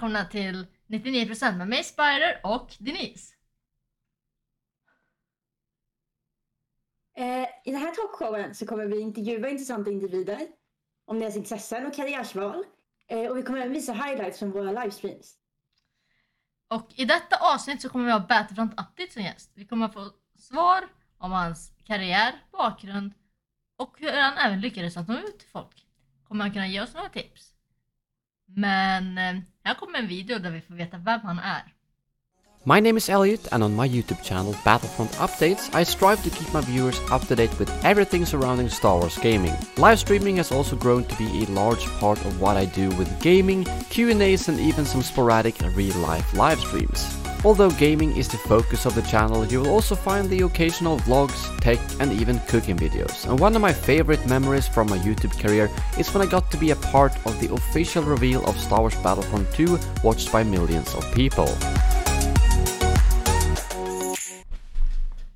välkomna till 99% med mig Spider och Denise. Eh, I den här talkshowen så kommer vi intervjua intressanta individer om deras intressen och karriärsval. Eh, och vi kommer även visa highlights från våra livestreams. Och i detta avsnitt så kommer vi ha Battlefront Update som gäst. Vi kommer få svar om hans karriär, bakgrund och hur han även lyckades att nå ut till folk. Kommer han kunna ge oss några tips? Men eh, här kommer en video där vi får veta vem han är. My name is Elliot, and on my YouTube channel Battlefront Updates, I strive to keep my viewers up to date with everything surrounding Star Wars gaming. Live streaming has also grown to be a large part of what I do with gaming, Q&As and even some sporadic real-life live streams. Although gaming is the focus of the channel, you will also find the occasional vlogs, tech and even cooking videos. And one of my favorite memories from my YouTube career is when I got to be a part of the official reveal of Star Wars Battlefront 2 watched by millions of people.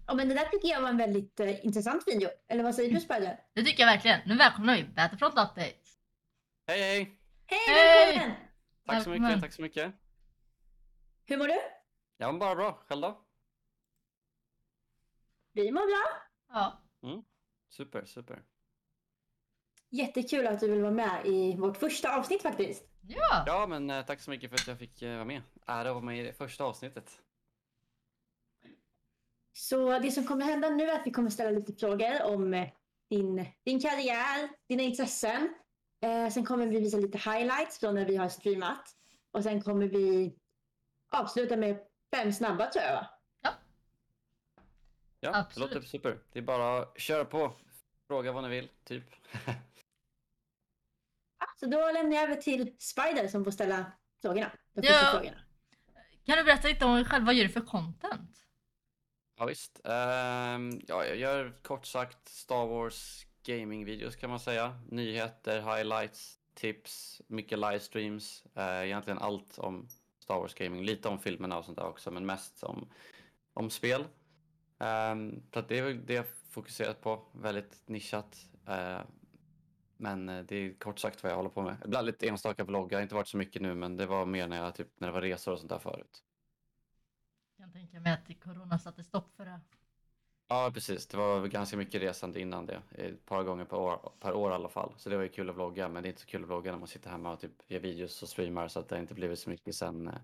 Ja, men det där tycker jag var en väldigt eh, intressant video. Eller vad säger du Spider? Det tycker jag verkligen. Nu välkomnar vi Battlefront Update. Hej hej! Hej, Hej! välkommen! Tack så mycket, tack så mycket. Hur mår du? Jag mår bara bra, själv då? Vi mår bra. Ja. Super, super. Jättekul att du vill vara med i vårt första avsnitt faktiskt. Ja! Ja men eh, tack så mycket för att jag fick eh, vara med. Ära att vara med i det första avsnittet. Så det som kommer hända nu är att vi kommer ställa lite frågor om eh, din, din karriär, dina intressen. Eh, sen kommer vi visa lite highlights från när vi har streamat. Och sen kommer vi avsluta med fem snabba tror jag va? Ja, Absolut. det låter super. Det är bara att köra på. Fråga vad ni vill, typ. Ja, Så då lämnar jag över till Spider som får ställa frågorna. De Ja. frågorna. Kan du berätta lite om dig själv? Vad gör du för content? Ja visst. Ehm, ja, jag gör kort sagt Star Wars gaming-videos kan man säga. Nyheter, highlights, tips, mycket livestreams. Uh, egentligen allt om Star Wars gaming. Lite om filmerna och sånt där också, men mest om, om spel. Um, så att det är väl det jag fokuserat på. Väldigt nischat. Uh, men eh, det är kort sagt vad jag håller på med. Ibland lite enstaka vloggar, inte varit så mycket nu, men det var mer när, jag, typ, när det var resor och sånt där förut. Jag kan tänka mig att corona satte stopp för det. Ja, precis. Det var ganska mycket resande innan det. Ett par gånger per år, per år i alla fall. Så det var ju kul att vlogga, men det är inte så kul att vlogga när man sitter hemma och typ gör videos och streamar så att det har inte blivit så mycket sen, eh,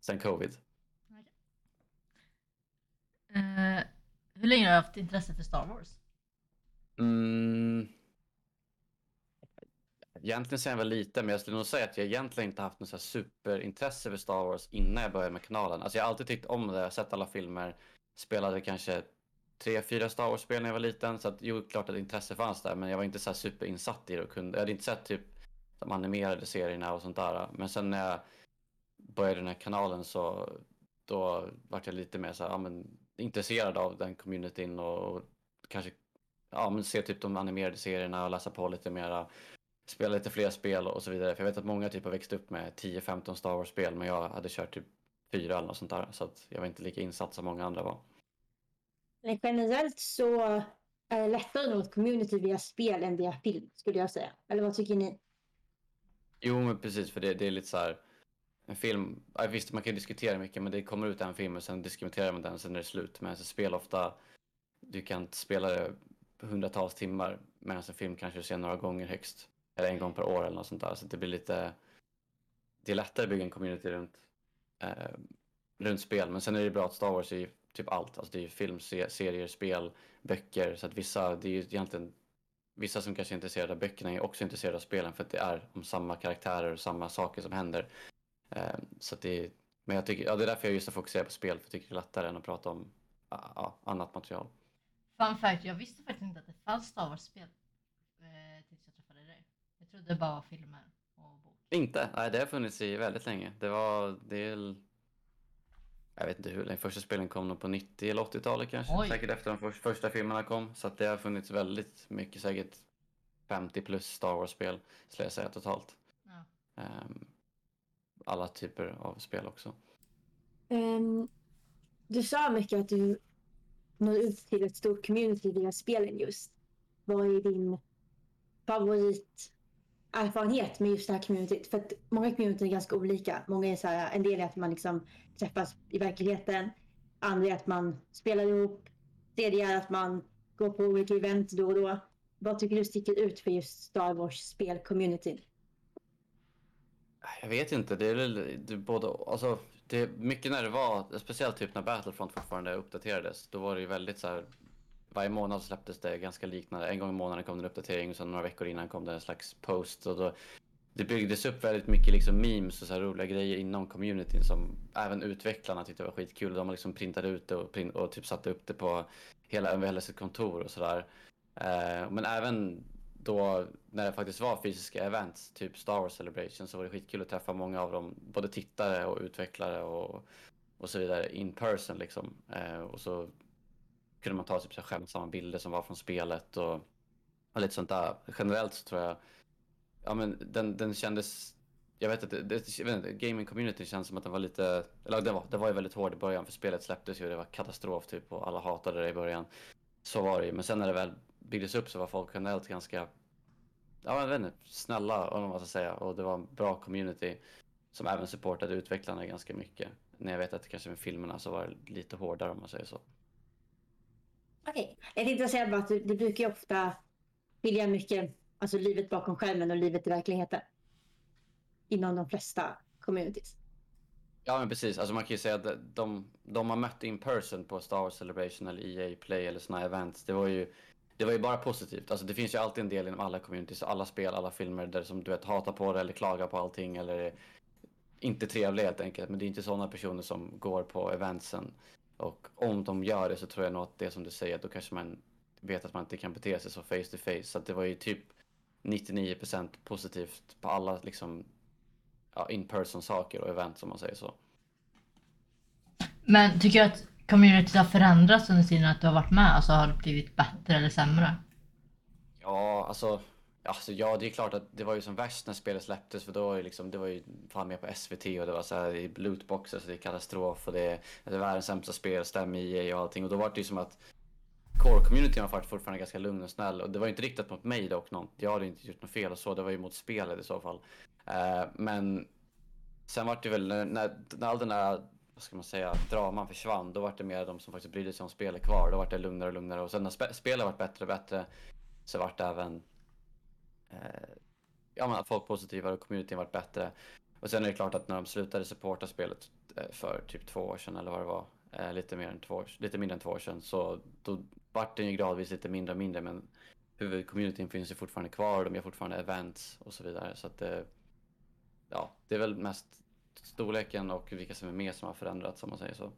sen covid. Eh, hur länge har du haft intresse för Star Wars? Mm. Egentligen sen jag var liten, men jag skulle nog säga att jag egentligen inte haft något superintresse för Star Wars innan jag började med kanalen. Alltså jag har alltid tyckt om det, jag har sett alla filmer, spelade kanske tre, fyra Star Wars-spel när jag var liten. Så att jo, klart att intresse fanns där, men jag var inte så här superinsatt i det och kunde, jag hade inte sett typ de animerade serierna och sånt där. Men sen när jag började den här kanalen så då vart jag lite mer så här, ja, men, intresserad av den communityn och, och kanske ja, men se typ de animerade serierna och läsa på lite mera. Spela lite fler spel och så vidare. För jag vet att många typ har växt upp med 10-15 Star Wars-spel men jag hade kört typ fyra eller något sånt där. Så att jag var inte lika insatt som många andra var. Men generellt så är det lättare att nå ett community via spel än via film skulle jag säga. Eller vad tycker ni? Jo men precis för det, det är lite så här en film, ja, visst man kan diskutera mycket men det kommer ut en film och sen diskuterar man den sen är det slut. Men så spel ofta, du kan spela det hundratals timmar medan en film kanske du ser några gånger högst. Eller en gång per år eller något sånt där. Så det blir lite, det är lättare att bygga en community runt, eh, runt spel. Men sen är det bra att Star Wars är typ allt. Alltså det är film, se- serier, spel, böcker. Så att vissa, det är ju egentligen Vissa som kanske är intresserade av böckerna är också intresserade av spelen för att det är om samma karaktärer och samma saker som händer. Eh, så det är, men jag tycker, ja, det är därför jag just har fokuserat på spel, för jag tycker det är lättare än att prata om ja, annat material. Fun fact, jag visste faktiskt inte att det fanns Star Wars-spel. Eh, tills jag träffade dig. Jag trodde det bara var filmer och bok. Inte, nej det har funnits i väldigt länge. Det var, det är, jag vet inte hur länge, första spelen kom nog på 90 eller 80-talet kanske. Oj. Säkert efter de för, första filmerna kom. Så att det har funnits väldigt mycket, säkert 50 plus Star Wars-spel skulle jag säga totalt. Ja. Ehm, alla typer av spel också. Ehm, du sa mycket att du når ut till ett stort community via spelen just. Vad är din favorit erfarenhet med just det här communityt. För att många communityn är ganska olika. Många är så här, en del är att man liksom träffas i verkligheten. Andra är att man spelar ihop. Tredje är att man går på olika event då och då. Vad tycker du sticker ut för just Star Wars spelcommunity? Jag vet inte, det är väl det är både, alltså, det är mycket när det var, speciellt typ när Battlefront fortfarande uppdaterades, då var det ju väldigt så här, varje månad släpptes det ganska liknande, en gång i månaden kom det en uppdatering och sen några veckor innan kom det en slags post och då det byggdes upp väldigt mycket liksom memes och så här roliga grejer inom communityn som även utvecklarna tyckte var skitkul. De liksom printade ut det och, print, och typ satte upp det på hela, över hela sitt kontor och sådär. Eh, men även då när det faktiskt var fysiska events, typ Star Wars Celebration, så var det skitkul att träffa många av dem, både tittare och utvecklare och, och så vidare in person liksom. Eh, och så kunde man ta typ så här skämtsamma bilder som var från spelet och, och lite sånt där. Generellt så tror jag, ja men den, den kändes, jag vet att det, det, jag vet inte, gaming community känns som att den var lite, eller det var, det var ju väldigt hård i början för spelet släpptes ju det var katastrof typ och alla hatade det i början. Så var det ju, men sen när det väl byggdes upp så var folk generellt ganska, ja jag vet inte, snälla om man ska säga och det var en bra community som även supportade utvecklarna ganska mycket. När jag vet att kanske med filmerna så var det lite hårdare om man säger så. Okej, jag tänkte säga bara att det, det brukar ju ofta skilja mycket, alltså livet bakom skärmen och livet i verkligheten. Inom de flesta communities. Ja men precis, alltså man kan ju säga att de, de man mött in person på Star Wars Celebration eller EA Play eller såna events, det var ju det var ju bara positivt. Alltså det finns ju alltid en del inom alla communities, alla spel, alla filmer där som du vet hatar på det eller klagar på allting eller är inte trevliga helt enkelt. Men det är inte sådana personer som går på eventsen. Och om de gör det så tror jag nog att det är som du säger, då kanske man vet att man inte kan bete sig så face to face. Så det var ju typ 99% positivt på alla liksom ja, in person saker och event som man säger så. Men tycker du att communityt har förändrats under tiden att du har varit med? Alltså har det blivit bättre eller sämre? Ja, alltså, alltså ja, det är klart att det var ju som värst när spelet släpptes för då var det liksom, det var ju fan med på SVT och det var så här i lootboxer så det är katastrof och det, det är världens sämsta spel, stäm i och allting och då var det ju som att core-communityn var fortfarande ganska lugn och snäll och det var ju inte riktat mot mig dock någon. Jag hade inte gjort något fel och så, det var ju mot spelet i så fall. Uh, men sen var det väl när, när, när all den där vad ska man säga, draman försvann, då var det mer de som faktiskt brydde sig om spelet kvar. Då var det lugnare och lugnare och sen när spe spelet varit bättre och bättre så vart det även eh, ja, men folk positivare och communityn varit bättre. Och sen är det klart att när de slutade supporta spelet eh, för typ två år sedan eller vad det var, eh, lite, mer än två år, lite mindre än två år sedan, så då vart det ju gradvis lite mindre och mindre men huvudcommunityn finns ju fortfarande kvar och de gör fortfarande events och så vidare. Så att det, ja, det är väl mest storleken och vilka som är med som har förändrats om man säger så.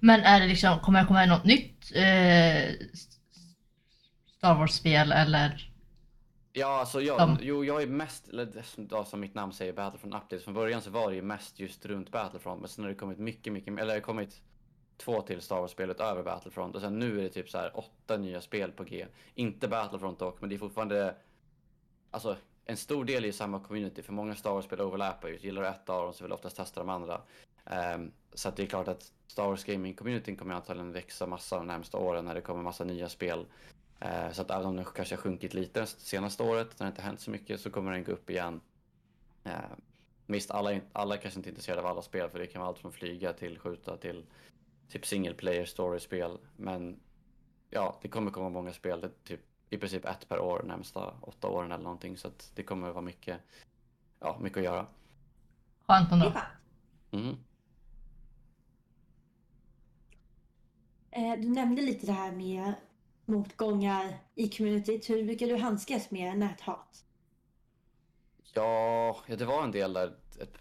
Men är det liksom, kommer det komma något nytt eh, Star Wars-spel eller? Ja, alltså jag, Som- jo, jag är mest, eller som, mitt namn säger, Battlefront Updates. Från början så var det ju mest just runt Battlefront, men sen har det kommit mycket, mycket, eller det har kommit två till Star Wars-spel utöver Battlefront och sen nu är det typ så här åtta nya spel på G. Inte Battlefront dock, men det är fortfarande, alltså en stor del är ju samma community, för många Star Wars-spel overlappar ju. Gillar du ett av dem så vill du oftast testa de andra. Ehm, så att det är klart att Star Wars Gaming-communityn kommer antagligen växa massa de närmsta åren när det kommer massa nya spel. Eh, Så att även om den kanske har sjunkit lite det senaste året, när det inte hänt så mycket, så kommer den gå upp igen. Eh, Visst, alla, alla är kanske inte är intresserade av alla spel, för det kan vara allt från flyga till skjuta till typ single player story-spel. Men ja, det kommer komma många spel, det är typ i princip ett per år närmsta åtta åren eller någonting. Så att det kommer vara mycket, ja, mycket att göra. Skönt ändå. Mhm. Eh, Du nämnde lite det här med motgångar i communityt. Hur brukar du handskas med näthat? Ja, ja, det var en del där. Ett,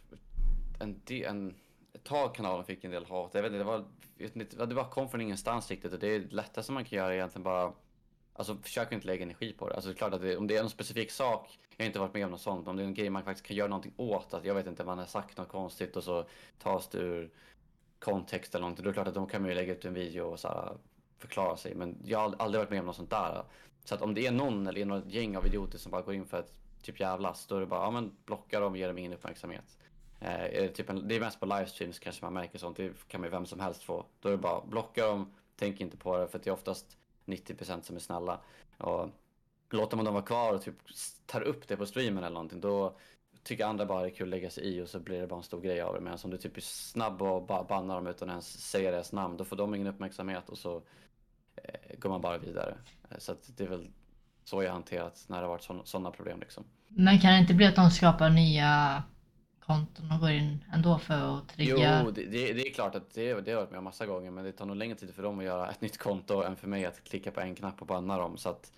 en, en, ett tag kanalen fick en del hat. Jag vet inte, det var, inte, det bara kom från ingenstans riktigt. Och det är det lättaste man kan göra är egentligen bara Alltså försök inte lägga energi på det. Alltså det är klart att det, om det är en specifik sak, jag har inte varit med om något sånt, Men om det är en grej man faktiskt kan göra någonting åt, att jag vet inte, man har sagt något konstigt och så tas det ur kontext eller någonting, då är det klart att då kan man ju lägga ut en video och så här, förklara sig. Men jag har aldrig varit med om något sånt där. Så att om det är någon eller något gäng av idioter som bara går in för att typ jävlas, då är det bara, ja men blocka dem och ge dem ingen uppmärksamhet. Eh, det, typ en, det är mest på livestreams kanske man märker sånt, det kan man ju vem som helst få. Då är det bara, blocka dem, tänk inte på det, för att det är oftast 90% som är snälla. Och låter man dem vara kvar och typ tar upp det på streamen eller någonting, då tycker andra bara det är kul att lägga sig i och så blir det bara en stor grej av det. Medan om du typ är snabb och bara bannar dem utan att ens säga deras namn, då får de ingen uppmärksamhet och så går man bara vidare. Eh, Så det är väl så jag hanterat när det har varit sådana problem liksom. Men kan det inte bli att de skapar nya konton och går in ändå för att trigga? Jo, det, det, det är klart att det, det har jag varit med om massa gånger, men det tar nog längre tid för dem att göra ett nytt konto än för mig att klicka på en knapp och banna dem. Så att,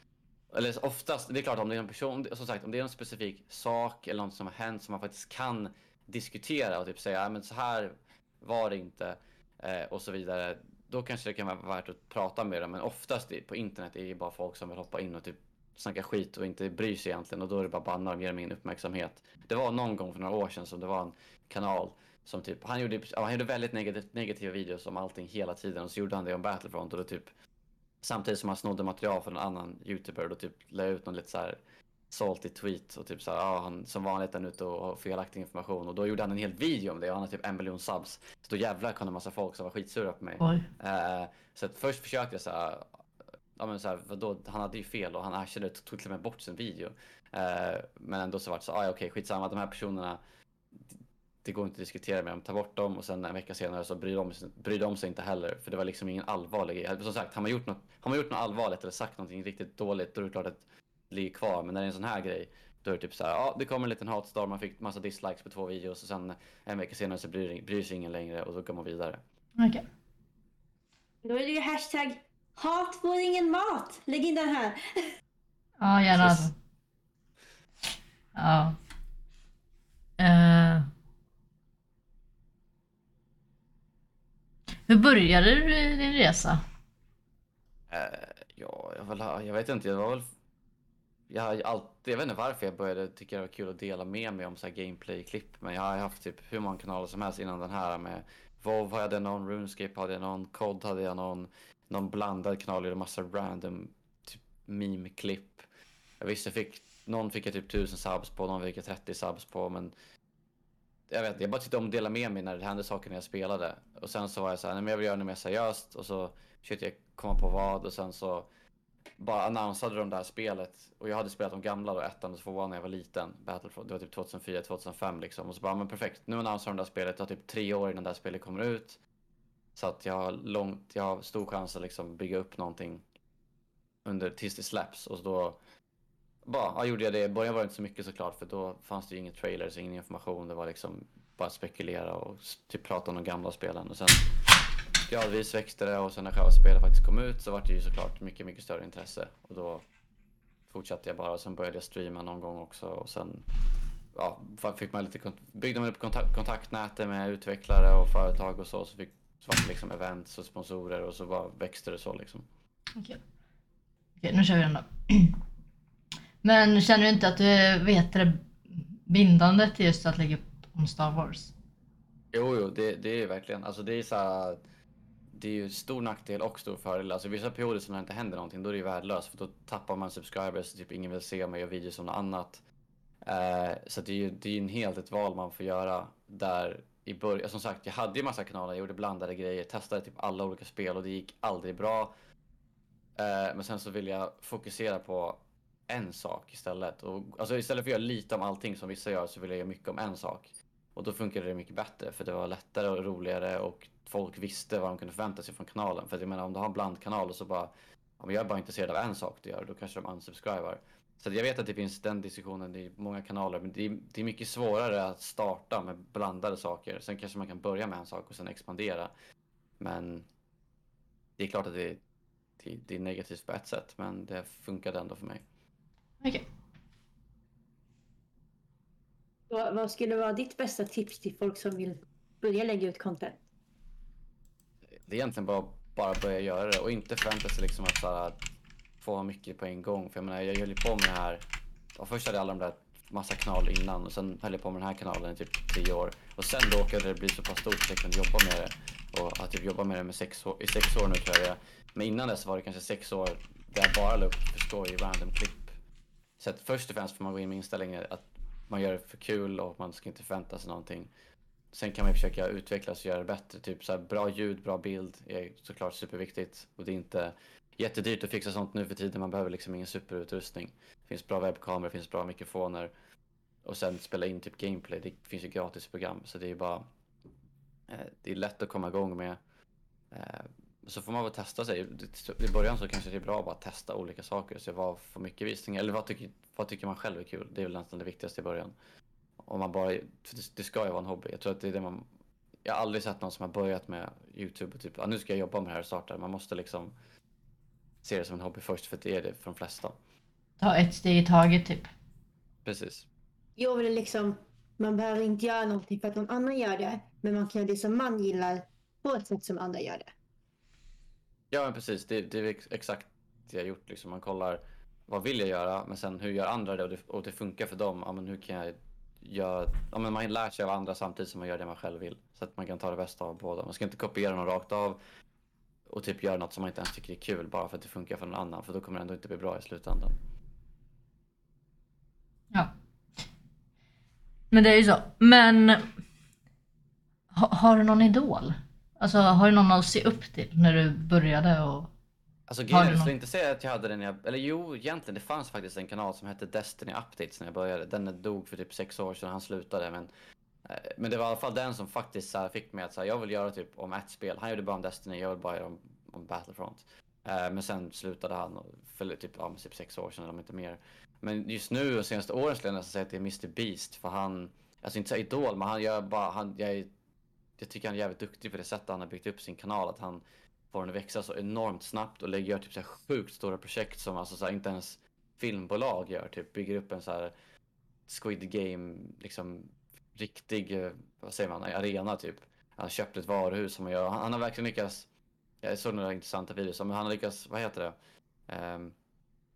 eller oftast, det är klart om det är en person, som sagt, om det är en specifik sak eller något som har hänt som man faktiskt kan diskutera och typ säga, "Ja, men så här var det inte eh, och så vidare. Då kanske det kan vara värt att prata med dem, men oftast på internet är det bara folk som vill hoppa in och typ snacka skit och inte bryr sig egentligen och då är det bara banna och ger dem ingen uppmärksamhet. Det var någon gång för några år sedan som det var en kanal som typ, han gjorde, han gjorde väldigt negativ, negativa videos om allting hela tiden och så gjorde han det om Battlefront och då typ samtidigt som han snodde material från en annan youtuber och då typ la ut någon lite så här salty tweet och typ så här, ja, han som vanligt är han ute och har felaktig information och då gjorde han en hel video om det och han har typ en miljon subs. Så då jävlar kom det en massa folk som var skitsura på mig. Eh, så att först försökte jag så här, ja men så här, vadå, han hade ju fel och han erkände och tog till och med bort sin video. Eh, men ändå så vart det så, ah, ja, okej skitsamma, de här personerna, det går inte att diskutera med dem, ta bort dem och sen en vecka senare så bryr de, bryr de sig inte heller. För det var liksom ingen allvarlig grej. Som sagt, har man gjort något, har man gjort något allvarligt eller sagt någonting riktigt dåligt, då är det klart att det ligger kvar. Men när det är en sån här grej, då är det typ så här, ja det kommer en liten hatstorm, man fick massa dislikes på två videos och sen en vecka senare så bryr, bryr sig ingen längre och då går man vidare. Okej. Då är det ju hashtag hat får ingen mat. Lägg in den här. Ja, gärna. Precis. alltså. Ja. Eh. Hur började du din resa? Eh, ja, jag, väl, jag vet inte, jag var väl... Jag, har alltid, jag vet inte varför jag började tycka det var kul att dela med mig om så här gameplay-klipp. Men jag har haft typ hur många kanaler som helst innan den här med WoW hade jag någon, RuneScape hade jag någon, COD hade jag någon, någon blandad kanal, gjorde massa random typ meme-klipp. Jag visste jag fick, någon fick jag typ 1000 subs på, någon fick jag 30 subs på, men jag vet inte, jag bara tyckte om att dela med mig när det hände saker när jag spelade. Och sen så var jag så här, nej men jag vill göra det mer seriöst och så försökte jag komma på vad och sen så bara annonsade de det här spelet och jag hade spelat de gamla då, ettan och tvåan när jag var liten. Battlefront, det var typ 2004, 2005 liksom. Och så bara, men perfekt, nu annonserar de det här spelet, det har typ tre år innan det här spelet kommer ut. Så att jag har långt, jag har stor chans att liksom bygga upp någonting under tills det släpps och så då bara, ja, gjorde jag det. I början var det inte så mycket såklart för då fanns det ju inga trailers, ingen information. Det var liksom bara spekulera och typ prata om de gamla spelen. Och sen gradvis växte det och sen när själva spelet faktiskt kom ut så var det ju såklart mycket, mycket större intresse. Och då fortsatte jag bara och sen började jag streama någon gång också och sen ja, fick man lite, byggde man upp kontakt, kontaktnätet med utvecklare och företag och så. Så fick så var det liksom events och sponsorer och så bara växte det så liksom. Okej. Okej, nu kör vi den då. Men känner du inte att du vet det bindande till just att lägga upp om Star Wars? Jo, jo, det, det är verkligen, alltså det är så här, det är ju stor nackdel och stor fördel. Alltså vissa perioder som när det inte händer någonting, då är det ju värdelöst för då tappar man subscribers, typ ingen vill se mig och videos om något annat. Eh, så det är ju det är en helt ett val man får göra där i början. Som sagt, jag hade ju massa kanaler, jag gjorde blandade grejer, testade typ alla olika spel och det gick aldrig bra. Eh, men sen så vill jag fokusera på en sak istället. Och, alltså istället för att göra lite om allting som vissa gör så vill jag göra mycket om en sak. Och då funkade det mycket bättre för det var lättare och roligare och folk visste vad de kunde förvänta sig från kanalen. För att jag menar om du har en blandkanal och så bara, om jag är bara intresserad av en sak du gör, då kanske de unsubscribar. Så jag vet att det finns den diskussionen i många kanaler, men det är, det är mycket svårare att starta med blandade saker. Sen kanske man kan börja med en sak och sen expandera. Men det är klart att det, det, det är negativt på ett sätt, men det funkade ändå för mig. Okej. Vad, vad skulle vara ditt bästa tips till folk som vill börja lägga ut content? Det är egentligen bara, bara börja göra det och inte förvänta sig liksom att såhär, få mycket på en gång. För jag menar, jag höll ju på med det här. Och först hade jag alla de där massa kanaler innan och sen höll jag på med den här kanalen i typ tio år. Och sen råkade det bli så pass stort att jag kunde jobba med det. Och att typ jobba med det med sex år, i sex år nu tror jag det är. Men innan dess var det kanske sex år där jag bara la upp för story random klipp. Så att först och främst får man gå in med inställningen att man gör det för kul och man ska inte förvänta sig någonting. Sen kan man försöka utvecklas och göra det bättre. Typ så här, bra ljud, bra bild är såklart superviktigt. Och det är inte jättedyrt att fixa sånt nu för tiden. Man behöver liksom ingen superutrustning. Det finns bra webbkameror, det finns bra mikrofoner. Och sen spela in typ gameplay. Det finns ju gratis program. Så det är bara... Eh, det är lätt att komma igång med. Eh, så får man väl testa sig. I början så kanske det är bra att bara testa olika saker. Se vad för mycket visningar, eller vad tycker, vad tycker man själv är kul? Det är väl nästan det viktigaste i början. Om man bara, det, det ska ju vara en hobby. Jag tror att det är det man... Jag har aldrig sett någon som har börjat med YouTube och typ, ah, nu ska jag jobba med det här och starta. Man måste liksom se det som en hobby först, för det är det för de flesta. Ta ett steg i taget typ. Precis. Jo, men det är liksom, man behöver inte göra någonting för att någon annan gör det. Men man kan göra det som man gillar på ett sätt som andra gör det. Ja, men precis. Det, det är ex- exakt det jag gjort. Liksom. Man kollar vad vill jag göra, men sen hur gör andra det och det, och det funkar för dem. Ja, men hur kan jag gör, Ja, men man lär sig av andra samtidigt som man gör det man själv vill. Så att man kan ta det bästa av båda. Man ska inte kopiera någon rakt av och typ göra något som man inte ens tycker är kul bara för att det funkar för någon annan. För då kommer det ändå inte bli bra i slutändan. Ja. Men det är ju så. Men ha, har du någon idol? Alltså har du någon att se upp till när du började och... Alltså grejen är, jag skulle inte säga att jag hade den när jag, eller jo egentligen det fanns faktiskt en kanal som hette Destiny Updates när jag började. Den dog för typ sex år sedan han slutade men eh, men det var i alla fall den som faktiskt så här, fick mig att säga jag vill göra typ om ett spel. Han gjorde bara om Destiny, jag vill bara göra om, om Battlefront. Eh, Men sen slutade han för typ, ja, typ sex år sedan eller inte mer. Men just nu och senaste åren skulle jag nästan säga att det är Mr Beast för han, alltså inte så idol men han gör bara, han, jag, jag tycker han är jävligt duktig på det sättet han har byggt upp sin kanal. Att han får den att växa så enormt snabbt och lägger- gör typ så här sjukt stora projekt som alltså så här, inte ens filmbolag gör. Typ bygger upp en så här Squid Game, liksom riktig, eh, vad säger man, arena typ. Han har köpt ett varuhus som han gör. Han, han har verkligen lyckats, jag såg några intressanta videos, men han har lyckats, vad heter det? Um,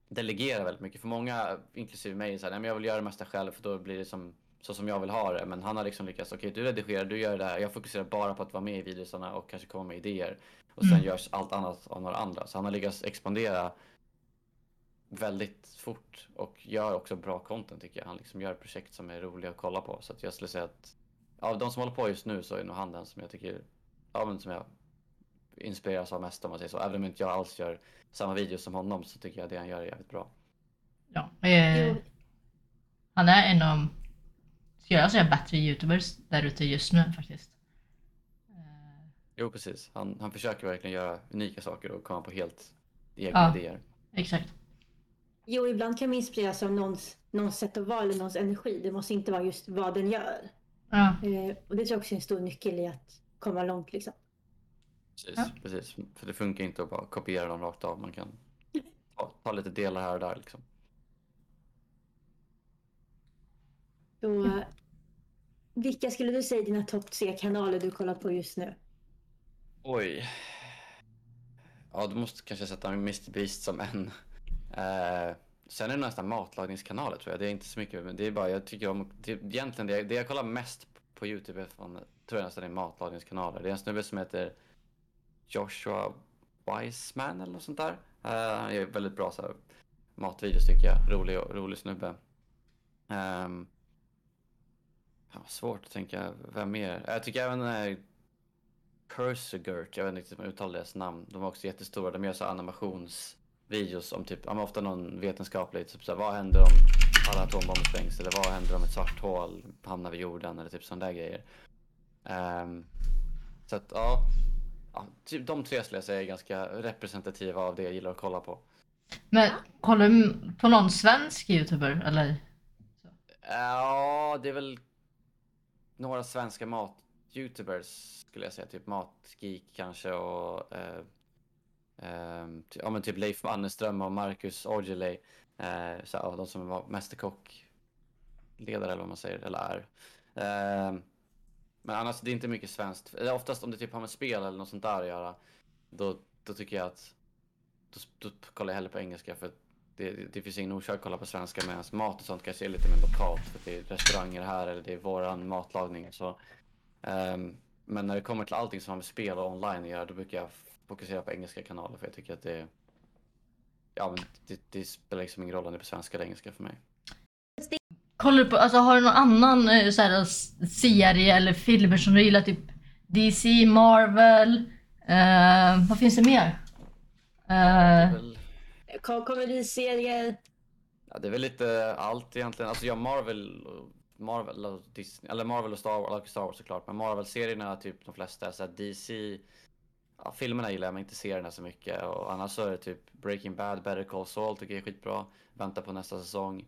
delegera väldigt mycket. För många, inklusive mig, så här, nej, men jag vill göra det mesta själv för då blir det som, så som jag vill ha det. Men han har liksom lyckats, okej du redigerar, du gör det här. Jag fokuserar bara på att vara med i videosarna och kanske komma med idéer. Och sen Mm. görs allt annat av några andra. Så han har lyckats expandera väldigt fort och gör också bra content tycker jag. Han liksom gör projekt som är roliga att kolla på. Så att jag skulle säga att av de som håller på just nu så är nog han den som jag tycker, ja men som jag inspireras av mest om man säger så. Även om inte jag alls gör samma videos som honom så tycker jag det han gör är jävligt bra. Ja. Eh, han är en av, jag säga, bättre youtubers där ute just nu faktiskt. Eh, Jo precis, han, han försöker verkligen göra unika saker och komma på helt egna Ja. idéer. Exakt. jo, ibland kan man inspireras av någons, någons sätt att vara eller någons energi. Det måste inte vara just vad den gör. Ja. Eh, och det tror jag också är en stor nyckel i att komma långt. Liksom. Precis, Ja. precis. För det funkar inte att bara kopiera dem rakt av. Man kan ta, ta lite delar här och där liksom. Så, vilka skulle du säga är dina topp tre kanaler du kollar på just nu? Oj. Ja, du måste kanske sätta Mr Beast som en. Uh, sen är det nästan matlagningskanaler tror jag. Det är inte så mycket, men det är bara, jag tycker om, det, egentligen det, det jag kollar mest på YouTube är från, tror jag nästan är matlagningskanaler. Det är en snubbe som heter Joshua Wiseman eller något sånt där. Uh, han gör väldigt bra så här, matvideos tycker jag. Rolig, rolig snubbe. Um, ja, svårt att tänka, vem mer? Jag tycker även den här Cursegurt, jag vet inte riktigt hur man uttalar deras namn. De är också jättestora. De gör så animationsvideos om typ, men ofta någon vetenskaplig, typ så här, vad händer om alla atombomber sprängs? Eller vad händer om ett svart hål hamnar vid jorden? Eller typ sådana där grejer. Ehm, så att ja, ja, typ de tre skulle jag säga är ganska representativa av det jag gillar att kolla på. Men kollar du på någon svensk youtuber eller? Ja, det är väl några svenska mat-youtubers skulle jag säga. Typ Matgeek kanske och eh, ehm, ty- ja, men typ Leif Mannerström och Marcus Aujalay. Eh, så, ja, de som var mästerkockledare eller vad man säger, eller är. Ehm, men annars, det är inte mycket svenskt. Eller Oftast om det typ har med spel eller något sånt där att göra, då, då tycker jag att då, då kollar jag hellre på engelska för att det, det, finns ingen orsak att kolla på svenska medan mat och sånt kanske är lite mer lokalt för att det är restauranger här eller det är våran matlagning. Så, ehm, men när det kommer till allting som har med spel och online att göra då brukar jag fokusera på engelska kanaler för jag tycker att det Ja men det, det spelar liksom ingen roll om det är på svenska eller engelska för mig. Kollar du på, alltså har du någon annan eh, så här, serie eller filmer som du gillar? Typ DC, Marvel? Eh, vad finns det mer? Väl, Kom- Komediserier? ja, det är väl lite allt egentligen. Alltså jag Marvel, och- Marvel och Disney, eller Marvel och Star Wars, Star Wars såklart. Men Marvel-serierna typ de flesta. Så här DC, ja, filmerna gillar jag men inte serierna så mycket. Och annars så är det typ Breaking Bad, Better Call Saul tycker jag är skitbra. Väntar på nästa säsong.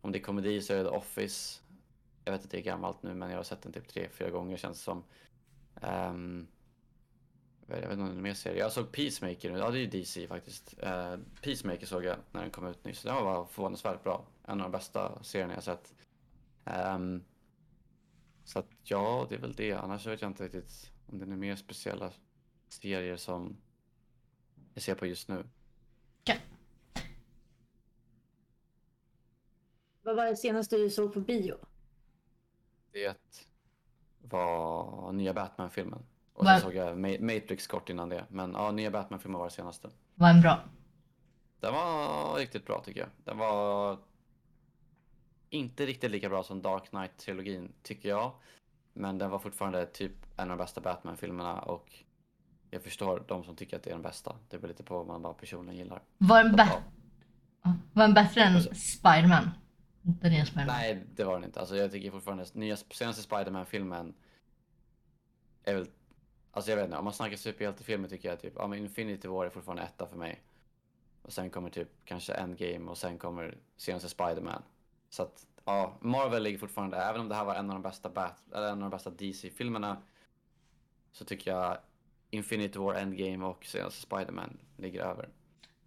Om det är komedi så är det The Office. Jag vet att det är gammalt nu men jag har sett den typ tre, fyra gånger känns det som. Um, jag vet inte om det är mer serier. Jag såg Peacemaker nu. Ja, det är ju DC faktiskt. Eh, Peacemaker såg jag när den kom ut nyss. Den var förvånansvärt bra. En av de bästa serierna jag sett. Ehm, så att ja, det är väl det. Annars vet jag inte riktigt om det är mer speciella serier som jag ser på just nu. Vad var det senaste du såg på bio? Det var nya Batman-filmen. Och Var- så såg jag Ma- Matrix kort innan det. Men ja, nya Batman-filmen var det senaste. var en bra. Den var riktigt bra tycker jag. Den var inte riktigt lika bra som Dark Knight-trilogin tycker jag. Men den var fortfarande typ en av de bästa Batman-filmerna och jag förstår de som tycker att det är den bästa. Det beror lite på vad man bara personligen gillar. Var den, Ja. bä- var den bättre än Spiderman? Den nya Spiderman. Nej, det var den inte. Alltså jag tycker fortfarande nya senaste Spider-Man-filmen är väl Alltså jag vet inte, om man snackar superhjältefilmer tycker jag typ, ja men Infinity War är fortfarande etta för mig. Och sen kommer typ kanske Endgame och sen kommer senaste Spider-Man. Så att ja, Marvel ligger fortfarande där. Även om det här var en av de bästa, Bat eller en av de bästa DC-filmerna så tycker jag Infinity War, Endgame och senaste Spider-Man ligger över.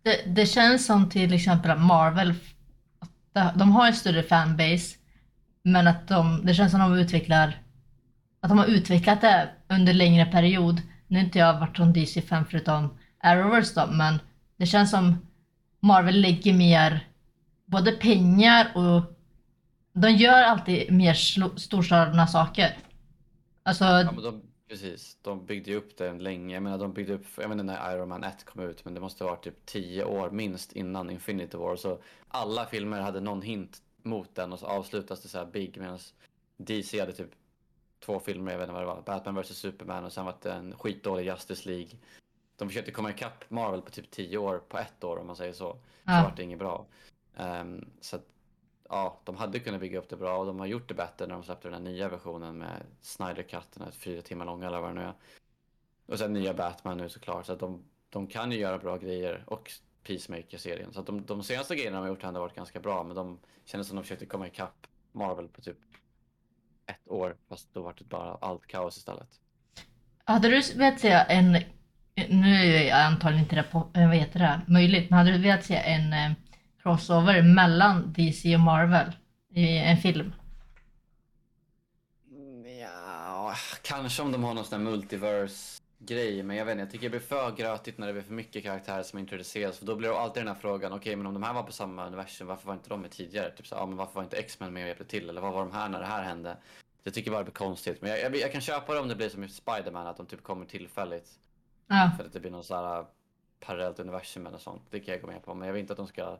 Det, det känns som till exempel att Marvel, de har en större fanbase, men att de, det känns som att de utvecklar, att de har utvecklat det under längre period. Nu har inte jag varit som DC-fan förutom Arrowverse då, men det känns som Marvel lägger mer både pengar och de gör alltid mer storslagna saker. Alltså, Ja men de, precis, de byggde ju upp den länge. Jag menar de byggde upp, jag vet inte när Iron Man 1 kom ut men det måste ha varit typ 10 år minst innan Infinity War. Så alla filmer hade någon hint mot den och så avslutas det så här big medan DC hade typ två filmer, jag vet inte vad det var, Batman vs Superman och sen var det en skitdålig Justice League. De försökte komma ikapp Marvel på typ 10 år på ett år om man säger så. Så Ja. vart det inget bra. Ehm, så att, ja, de hade kunnat bygga upp det bra och de har gjort det bättre när de släppte den nya versionen med Snyder Cut, den här fyra timmar långa eller vad det nu är. Och sen nya Batman nu såklart, så att de, de kan ju göra bra grejer och Peacemaker-serien. Så att de, de senaste grejerna de har gjort har ändå varit ganska bra, men de kändes som de försökte komma ikapp Marvel på typ ett år, fast då var det bara allt kaos istället. hade du velat se en, nu är ju antagligen inte det på, eh, vad heter det, möjligt, men hade du velat se en eh, crossover mellan DC och Marvel i en film? Ja, kanske om de har någon sån här multiverse-grej, men jag vet inte, jag tycker det blir för grötigt när det blir för mycket karaktärer som introduceras, för då blir det alltid den här frågan, okej men om de här var på samma universum, varför var inte de med tidigare? Typ så, ja men varför var inte X-Men med och hjälpte till? Eller vad var de här när det här hände? Jag tycker bara det blir konstigt, men jag, jag, jag kan köpa det om det blir som i Spider-Man, att de typ kommer tillfälligt, Ja. för att det blir någon sån här parallellt universum eller sånt. Det kan jag gå med på, men jag vill inte att de ska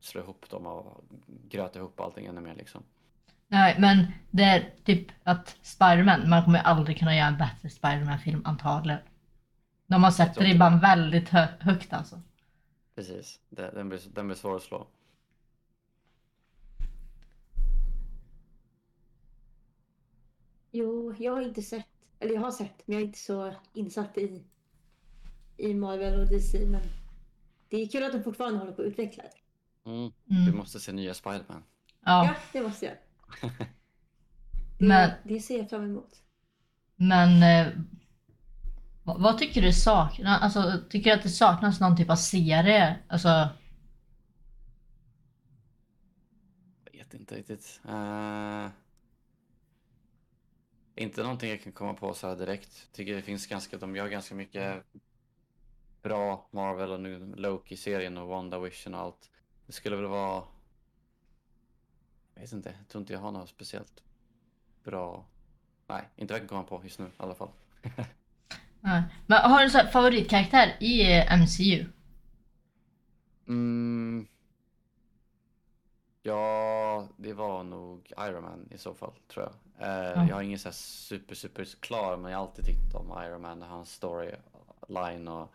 slå ihop dem och gröta ihop allting ännu mer liksom. Nej, men det är typ att Spiderman, man kommer aldrig kunna göra en bättre Spiderman-film antagligen. De har sett ribban väldigt hö högt alltså. Precis, det, den, blir, den blir svår att slå. Jo, jag har inte sett, eller jag har sett, men jag är inte så insatt i, i Marvel och DC. Men det är kul att de fortfarande håller på att utveckla det. Mm. Du Mm. måste se nya Spiderman. Ja, Ja, det måste jag. Men- det ser jag fram emot. men eh, vad, vad tycker du saknas? Alltså, tycker du att det saknas någon typ av serie? Alltså, Jag vet inte riktigt. Eh, inte någonting jag kan komma på så här direkt. Tycker det finns ganska, de gör ganska mycket bra Marvel och nu Loki-serien och WandaVision och allt. Det skulle väl vara... Jag vet inte, jag tror inte jag har något speciellt bra... Nej, inte vad jag kan komma på just nu i alla fall. nej. men har du en favoritkaraktär i eh, MCU? Mm. Ja, det var nog Iron Man i så fall, tror jag. Eh, Ja. Jag har ingen så super, super klar, men jag har alltid tyckt om Iron Man och hans storyline och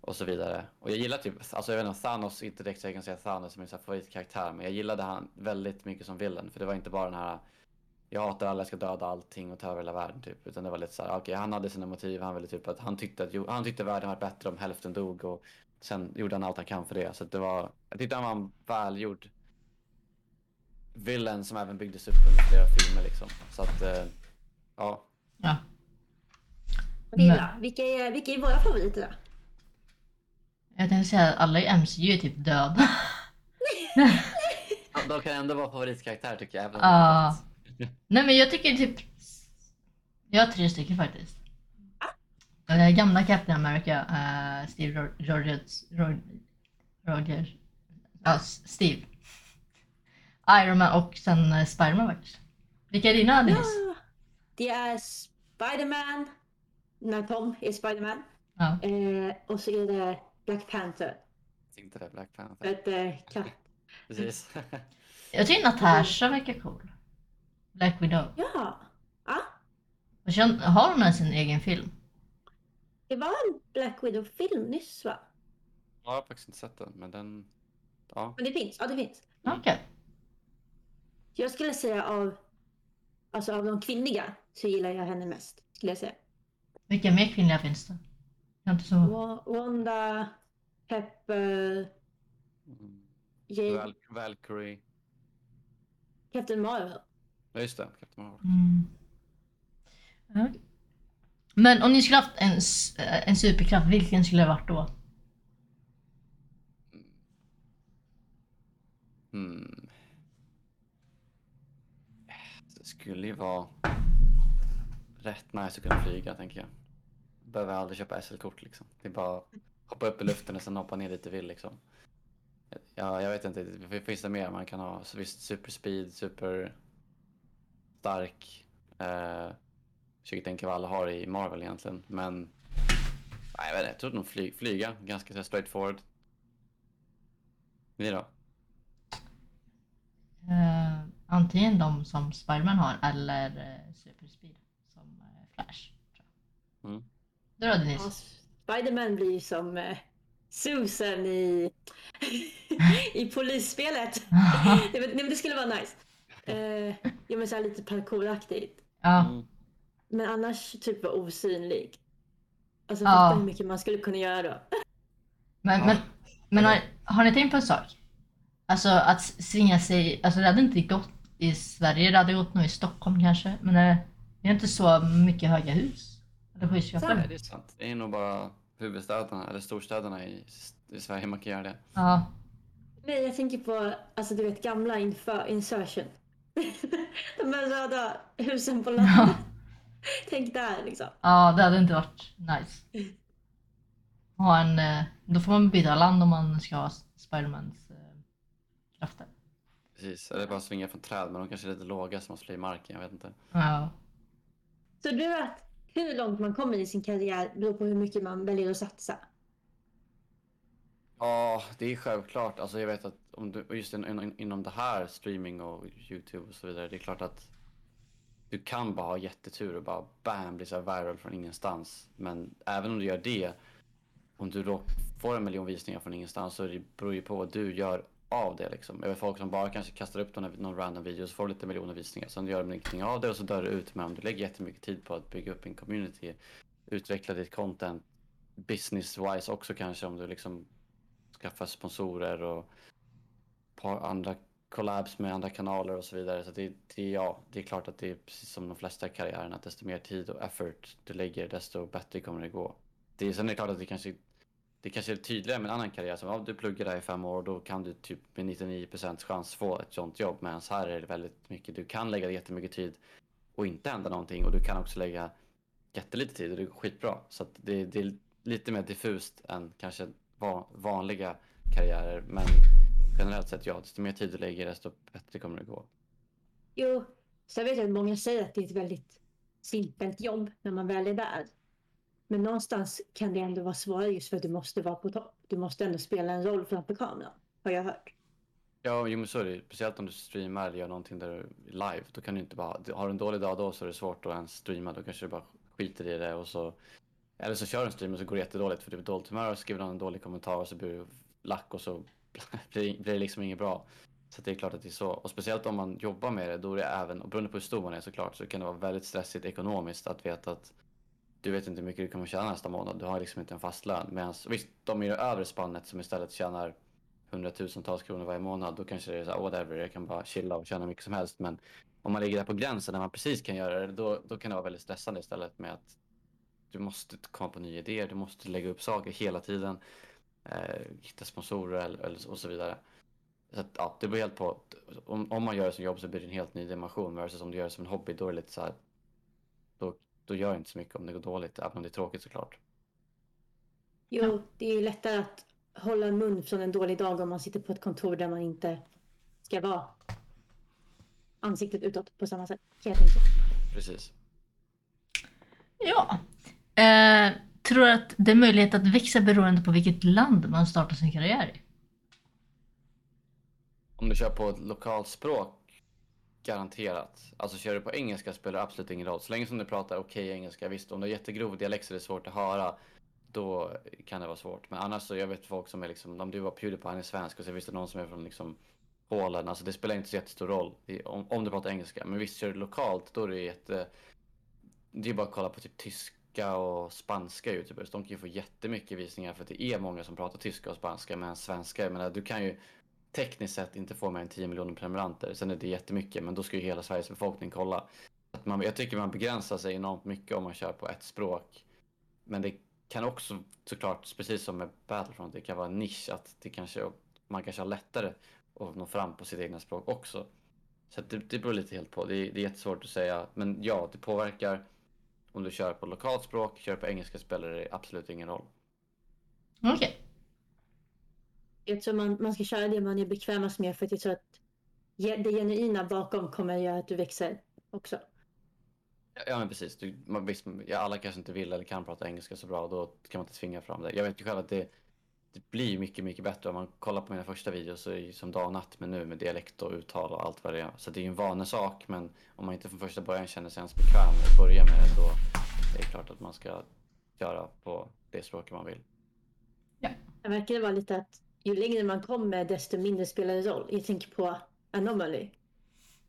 Och så vidare. Och jag gillar typ, alltså jag vet inte, Thanos, inte direkt så jag kan säga Thanos som min favoritkaraktär, men jag gillade han väldigt mycket som villain. För det var inte bara den här, jag hatar alla, jag ska döda allting och ta över hela världen typ. Utan det var lite så här, okej han hade sina motiv, han ville typ att han tyckte att, han tyckte världen var bättre om hälften dog och sen gjorde han allt han kan för det. Så det var, jag tyckte han var en välgjord villain som även byggdes upp under flera filmer liksom. Så att, eh, ja. Ja. Vilka är, vilka är våra favoriter då? Jag tänkte säga att alla i MCU är typ döda. Ja, De kan ändå vara favoritkaraktär tycker jag. Även om Ja. Nej men jag tycker typ... Jag har tre stycken faktiskt. Eh, Gamla Captain America, eh, Steve Ro- Rogers... Ro- Roger... Ja, S- Steve. Iron Man och sen uh, Spiderman faktiskt. Vilka är dina Dennis? Ja, det är Spiderman, när Tom är Spiderman. Ja. Eh, och så är det Black Panther. Jag tänkte det, Black Panther. att eh, katt. Precis. Jag tycker Natasha verkar cool. Black Widow. Ja, ja. Har hon ens en egen film? Det var en Black Widow-film nyss va? jag har faktiskt inte sett den, men den... Ja. Men det finns, ja det finns. Okej. Jag skulle säga av, alltså av de kvinnliga så gillar jag henne mest. Skulle jag säga. Vilka mer kvinnliga finns det? Jag inte så... Wa- Wanda, Pepper, Mm. Jade, Val Valkyrie. Captain Marvel. Ja, just det. Captain Marvel. Mm. Ja. Men om ni skulle haft en, eh, en superkraft, vilken skulle det varit då? Mm. Det skulle ju vara rätt nice att kunna flyga, tänker jag. Behöver aldrig köpa SL-kort liksom. Det är bara hoppa upp i luften och sen hoppa ner dit du vill liksom. Ja, jag vet inte, det finns det mer man kan ha? Så visst, super speed, super stark. Eh, försöker tänka vad alla har i Marvel egentligen, men nej, jag vet inte, jag tror nog fly, flyga, ganska så straight forward. Ni då? Eh, antingen de som Spiderman har eller uh, Superspeed som eh, Flash. Tror jag. Mm. Du då Denise? Spiderman blir som eh, Susan i, i polisspelet. nej, men, nej, men det skulle vara nice. Eh, ja men så här lite parkouraktigt. ja. Mm. Men annars typ vara osynlig. Alltså Ja. fatta hur mycket man skulle kunna göra då. Men, Ja. men, men har, har ni tänkt på en sak? Alltså att svinga sig, alltså det hade inte gått i Sverige, det hade gått nog i Stockholm kanske. Men det det är inte så mycket höga hus. Eller Nej, skyskrapor. det är sant. Det är nog bara huvudstäderna, eller storstäderna i, i Sverige man kan göra det. Ja. Nej, jag tänker på alltså du vet gamla inför, insertion. De här röda husen på landet. Ja. Tänk där liksom. ja, det hade inte varit nice. Ha en, eh, då får man byta land om man ska ha Spidermans eh, krafter. Precis, eller bara svinga från träd, men de kanske är lite låga så man slår i marken, jag vet inte. Ja. Så du vet hur långt man kommer i sin karriär beror på hur mycket man väljer att satsa. Ja, det är självklart. Alltså jag vet att om du, just in, in, inom det här, streaming och YouTube och så vidare, det är klart att du kan bara ha jättetur och bara bam, bli så här viral från ingenstans. Men även om du gör det, om du då får en miljon visningar från ingenstans så det beror ju på vad du gör av det liksom. Jag folk som bara kanske kastar upp någon, någon random video så får lite miljoner visningar. Sen gör de ingenting av det och så dör det ut. Men om du lägger jättemycket tid på att bygga upp en community, utveckla ditt content, business-wise också kanske om du liksom skaffar sponsorer och par andra collabs med andra kanaler och så vidare. Så det, det, ja, det är klart att det är precis som de flesta karriärerna, att desto mer tid och effort du lägger, desto bättre kommer det gå. Det, sen är det klart att det kanske, det kanske är tydligare med en annan karriär. Som, ja, du pluggar där i fem år och då kan du typ med 99% chans få ett sånt jobb. Medan här är det väldigt mycket, du kan lägga jättemycket tid och inte hända någonting och du kan också lägga jättelite tid och det går skitbra. Så att det, det är lite mer diffust än kanske vanliga karriärer. Men generellt sett ja, desto mer tid du lägger desto bättre kommer det gå. Jo, så jag vet att många säger att det är ett väldigt simpelt jobb när man väl är där. Men någonstans kan det ändå vara svårare just för att du måste vara på topp. Du måste ändå spela en roll framför kameran, har jag hört. Ja, jo, men så är det. Speciellt om du streamar eller gör någonting där live. Då kan du inte bara, har du en dålig dag då så är det svårt att ens streama. Då kanske du bara skiter i det och så Eller så kör du en stream och så går det jättedåligt för du är dåligt humör och skriver någon en dålig kommentar och så blir du lack och så blir blir det liksom inget bra. Så det är klart att det är så. Och speciellt om man jobbar med det, då är det även, och beroende på hur stor man är såklart, så kan det vara väldigt stressigt ekonomiskt att veta att du vet inte hur mycket du kommer tjäna nästa månad. Du har liksom inte en fast lön. Medan visst, de i det övre spannet som istället tjänar hundratusentals kronor varje månad, då kanske det är så här, whatever, jag kan bara chilla och tjäna mycket som helst. Men om man ligger där på gränsen när man precis kan göra det, då, då kan det vara väldigt stressande istället med att du måste komma på nya idéer, du måste lägga upp saker hela tiden, eh, hitta sponsorer eller, eller, och så vidare. Så att, ja, det beror helt på. Om, om man gör det som jobb så blir det en helt ny dimension. Versus om du gör det som en hobby, då är det lite så här. Då, då gör det inte så mycket om det går dåligt, även om det är tråkigt såklart. Jo, det är ju lättare att hålla mun från en dålig dag om man sitter på ett kontor där man inte ska vara ansiktet utåt på samma sätt. Kan jag tänka. Precis. Ja. Eh, tror du att det är möjlighet att växa beroende på vilket land man startar sin karriär i? Om du kör på ett lokalt språk, garanterat. Alltså kör du på engelska spelar det absolut ingen roll. Så länge som du pratar okej engelska, visst om du har jättegrov dialekt så är det svårt att höra. Då kan det vara svårt. Men annars så, jag vet folk som är liksom, om du var Pewdiepie, han är svensk och så finns det någon som är från liksom Polen. Alltså det spelar inte så jättestor roll i- om, om du pratar engelska. Men visst, kör du lokalt då är det jätte... Det är bara att kolla på typ tyska och spanska youtubers. De kan ju få jättemycket visningar för att det är många som pratar tyska och spanska. Men svenska, jag menar, du kan ju tekniskt sett inte får mer än 10 miljoner prenumeranter. Sen är det jättemycket, men då ska ju hela Sveriges befolkning kolla. Att man, jag tycker man begränsar sig enormt mycket om man kör på ett språk. Men det kan också såklart, precis som med Battlefront, det kan vara en nisch att det kanske, man kanske har lättare att nå fram på sitt egna språk också. Så det, det beror lite helt på. Det är, det är jättesvårt att säga. Men ja, det påverkar. Om du kör på lokalt språk, kör på engelska spelar det absolut ingen roll. Okej. Jag tror man, man ska köra det man är bekvämast med för att jag tror att det genuina bakom kommer göra att du växer också. Ja men precis, du, man, visst, ja, alla kanske inte vill eller kan prata engelska så bra och då kan man inte tvinga fram det. Jag vet ju själv att det, det blir mycket, mycket bättre om man kollar på mina första videos så är det som dag och natt men nu med dialekt och uttal och allt vad det är. Så det är ju en vanesak men om man inte från första början känner sig ens bekväm med att börja med det då är det klart att man ska göra på det språket man vill. Det verkar vara lite att ju längre man kommer desto mindre spelar det roll. Jag tänker på Anomaly.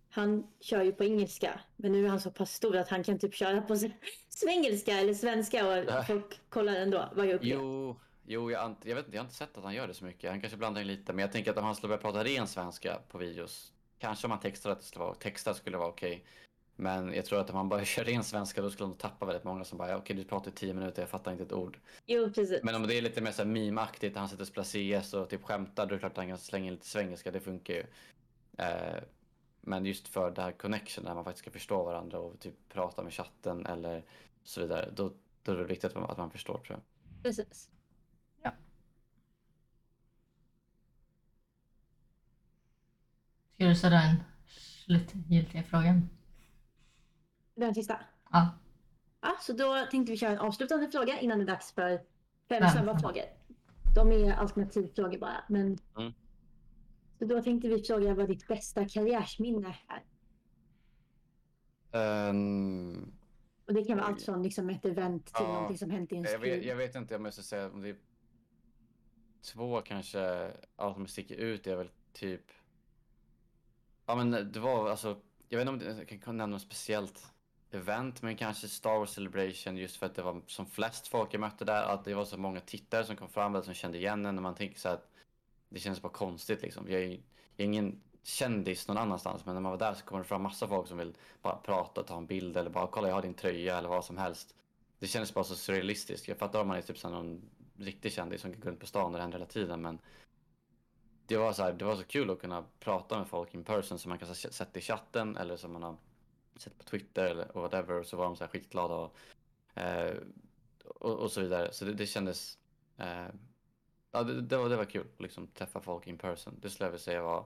Han kör ju på engelska, men nu är han så pass stor att han kan typ köra på svengelska eller svenska och Nej. folk kollar ändå vad jag upplever. Jo, jo jag, jag vet inte, jag har inte sett att han gör det så mycket. Han kanske blandar in lite, men jag tänker att om han skulle börja prata ren svenska på videos, kanske om han textar att det skulle vara, texta skulle vara okej. Men jag tror att om han bara kör ren svenska då skulle han tappa väldigt många som bara, ja, okej du pratar i tio minuter, jag fattar inte ett ord. Jo, precis. Men om det är lite mer så här meme-aktigt, han spelar CS och typ skämtar, då är det klart att han kan slänga in lite svengelska, det funkar ju. Eh, men just för det här connection, där man faktiskt ska förstå varandra och typ prata med chatten eller så vidare, då, då är det viktigt att man, att man förstår tror jag. precis. Ska du ställa den slutgiltiga frågan? Den sista. Ja. Ja, så då tänkte vi köra en avslutande fråga innan det är dags för fem Ja. snabba frågor. De är alternativfrågor bara. Men... Mm. Så då tänkte vi fråga vad ditt bästa karriärsminne är. Ehm, Och det kan vara allt från liksom ett event till Ja. någonting som hänt i en Jag vet, jag vet inte jag ska säga om det är två kanske, ja, som sticker ut är väl typ Ja men det var alltså, jag vet inte om det, jag kan nämna något speciellt event men kanske Star Wars Celebration just för att det var som flest folk jag mötte där, att det var så många tittare som kom fram där som kände igen en och man tänker så här att det känns bara konstigt liksom. Jag är, jag är ingen kändis någon annanstans men när man var där så kommer det fram massa folk som vill bara prata, ta en bild eller bara kolla jag har din tröja eller vad som helst. Det kändes bara så surrealistiskt. Jag fattar om man är typ som någon riktig kändis som kan gå runt på stan och det händer hela tiden men det var, så här, det var så kul att kunna prata med folk in person som man kan sätta sett i chatten eller som man har sett på Twitter eller och whatever och så var de så här skitglada och, eh, och, och så vidare. Så det, det kändes eh, Ja, det, det, var, det var kul att liksom träffa folk in person. Det skulle jag vilja säga var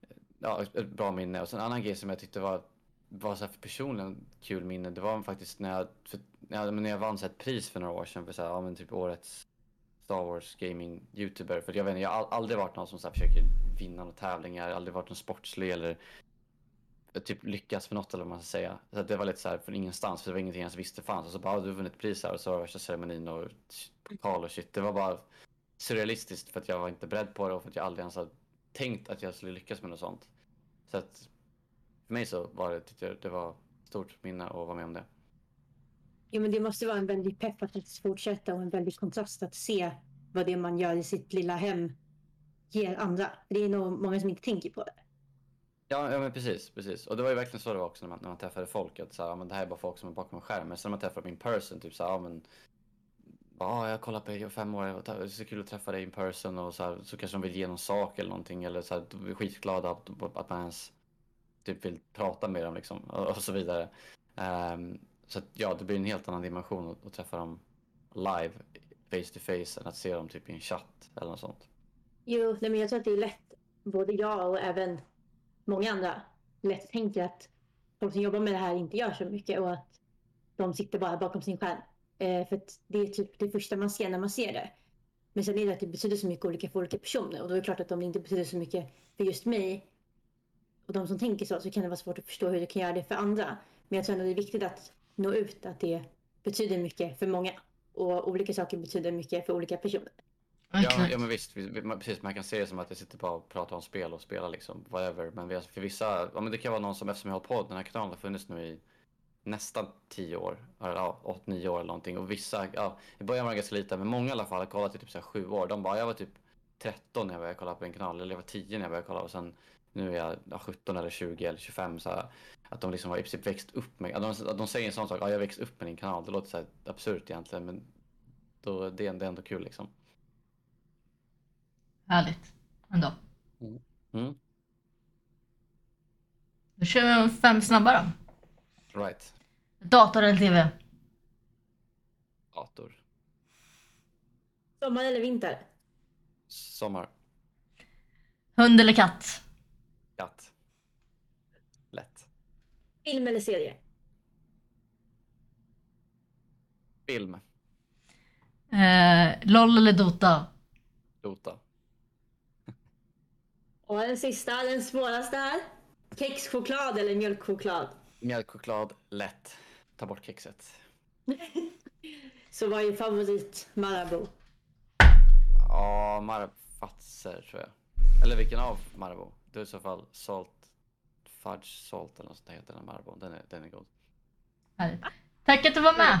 eh, ja, ett, bra minne. Och sen en annan grej som jag tyckte var, var så här för personligen kul minne. Det var faktiskt när jag, för, när jag, när jag vann så här ett pris för några år sedan för så här, ja, men typ årets Star Wars gaming youtuber. För jag vet inte, jag har aldrig varit någon som så här försöker vinna några tävlingar. Aldrig varit någon sportslig eller typ lyckats med något eller vad man ska säga. Så att det var lite så här från ingenstans, för det var ingenting jag ens visste fanns. Och så bara, du har vunnit pris här och så var det värsta ceremonin och pokal och shit. Det var bara surrealistiskt för att jag var inte beredd på det och för att jag aldrig ens hade tänkt att jag skulle lyckas med något sånt. Så att för mig så var det, tyckte jag, det var ett stort minne att vara med om det. Jo, men det måste vara en väldig pepp att fortsätta och en väldig kontrast att se vad det man gör i sitt lilla hem ger andra. Det är nog många som inte tänker på det. Ja, ja men precis, precis. Och det var ju verkligen så det var också när man, när man träffade folk. Att så här, ja, men det här är bara folk som är bakom en skärm. Men sen när man träffar dem in person, typ så här, ja men Ja, jag har kollat på dig i fem år, det är så kul att träffa dig in person och så, här, så kanske de vill ge någon sak eller någonting eller så här, de är skitglada att, att man ens typ vill prata med dem liksom och, och så vidare. Um, så att, ja, det blir en helt annan dimension att, att träffa dem live, face to face, än att se dem typ i en chatt eller något sånt. Jo, nej, men jag tror att det är lätt, både jag och även många andra, lätt tänker att folk som jobbar med det här inte gör så mycket och att de sitter bara bakom sin skärm. Eh, för att det är typ det första man ser när man ser det. Men sen är det att det betyder så mycket olika för olika personer och då är det klart att om det inte betyder så mycket för just mig och de som tänker så, så kan det vara svårt att förstå hur det kan göra det för andra. Men jag tror ändå det är viktigt att nå ut att det betyder mycket för många och olika saker betyder mycket för olika personer. Ja, Exakt. ja men visst, precis, man kan se det som att jag sitter bara och pratar om spel och spelar liksom, whatever. Men vi- för vissa, ja men det kan vara någon som, eftersom jag har på, den här kanalen har funnits nu i nästan tio år, eller ja, åtta, nio år eller någonting. Och vissa, ja, i början var det ganska lite, men många i alla fall har kollat i typ så här sju år. De bara, jag var typ 13 när jag började kolla på en kanal, eller jag var 10 när jag började kolla och sen nu är jag ja, 17 eller 20 eller 25 så här, att de liksom har i växt upp med, att de, att de säger en sån sak, ja jag har växt upp med din kanal, det låter så här absurt egentligen men då, det, är, det är ändå kul liksom. Härligt. Ändå. Mm. Då kör vi fem snabba då. Right. Dator eller TV? Dator. Sommar eller vinter? Sommar. Hund eller katt? Katt. Lätt. Film eller serie? Film. Eh, LOL eller Dota? Dota. Och den sista, den svåraste här. Kexchoklad eller mjölkchoklad? Mjölkchoklad. Lätt. Ta bort kexet. Så vad är favorit Marabou? Ja, Marafatser tror jag. Eller vilken av Marabou? Det är i så fall Salt. Fudge Salt eller något sånt heter den Marabou. Den är, den är god. Härligt. Tack att du var med.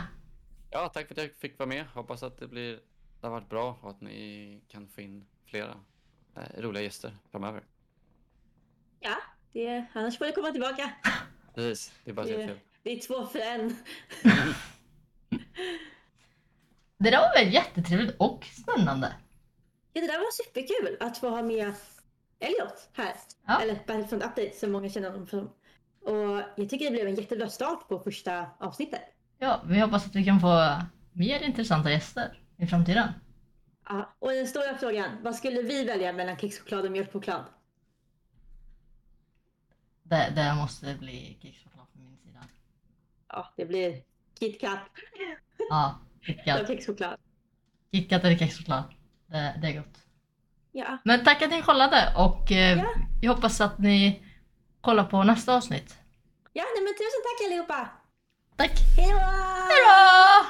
Ja, tack för att jag fick vara med. Hoppas att det blir det har varit bra och att ni kan få in flera roliga gäster framöver. Ja, det, annars får du komma tillbaka. Precis, det är bara att säga Det, till. det är två för en. Det där var väl jättetrevligt och spännande. Ja, det där var superkul att få ha med Elliot här. Ja. Eller Battlefront Update som många känner honom som. Och jag tycker det blev en jättebra start på första avsnittet. Ja, vi hoppas att vi kan få mer intressanta gäster i framtiden. Ja, och den stora frågan, vad skulle vi välja mellan kexchoklad och mjölkchoklad? Det, det måste bli kexchoklad från min sida. Ja, det blir KitKat Ja, och KitKat. kexchoklad. KitKat eller kexchoklad. Det, det är gott. Ja, Men tack att ni kollade och eh, Ja. jag hoppas att ni kollar på nästa avsnitt. ja nej, men tusen tack allihopa! Tack! Hej då!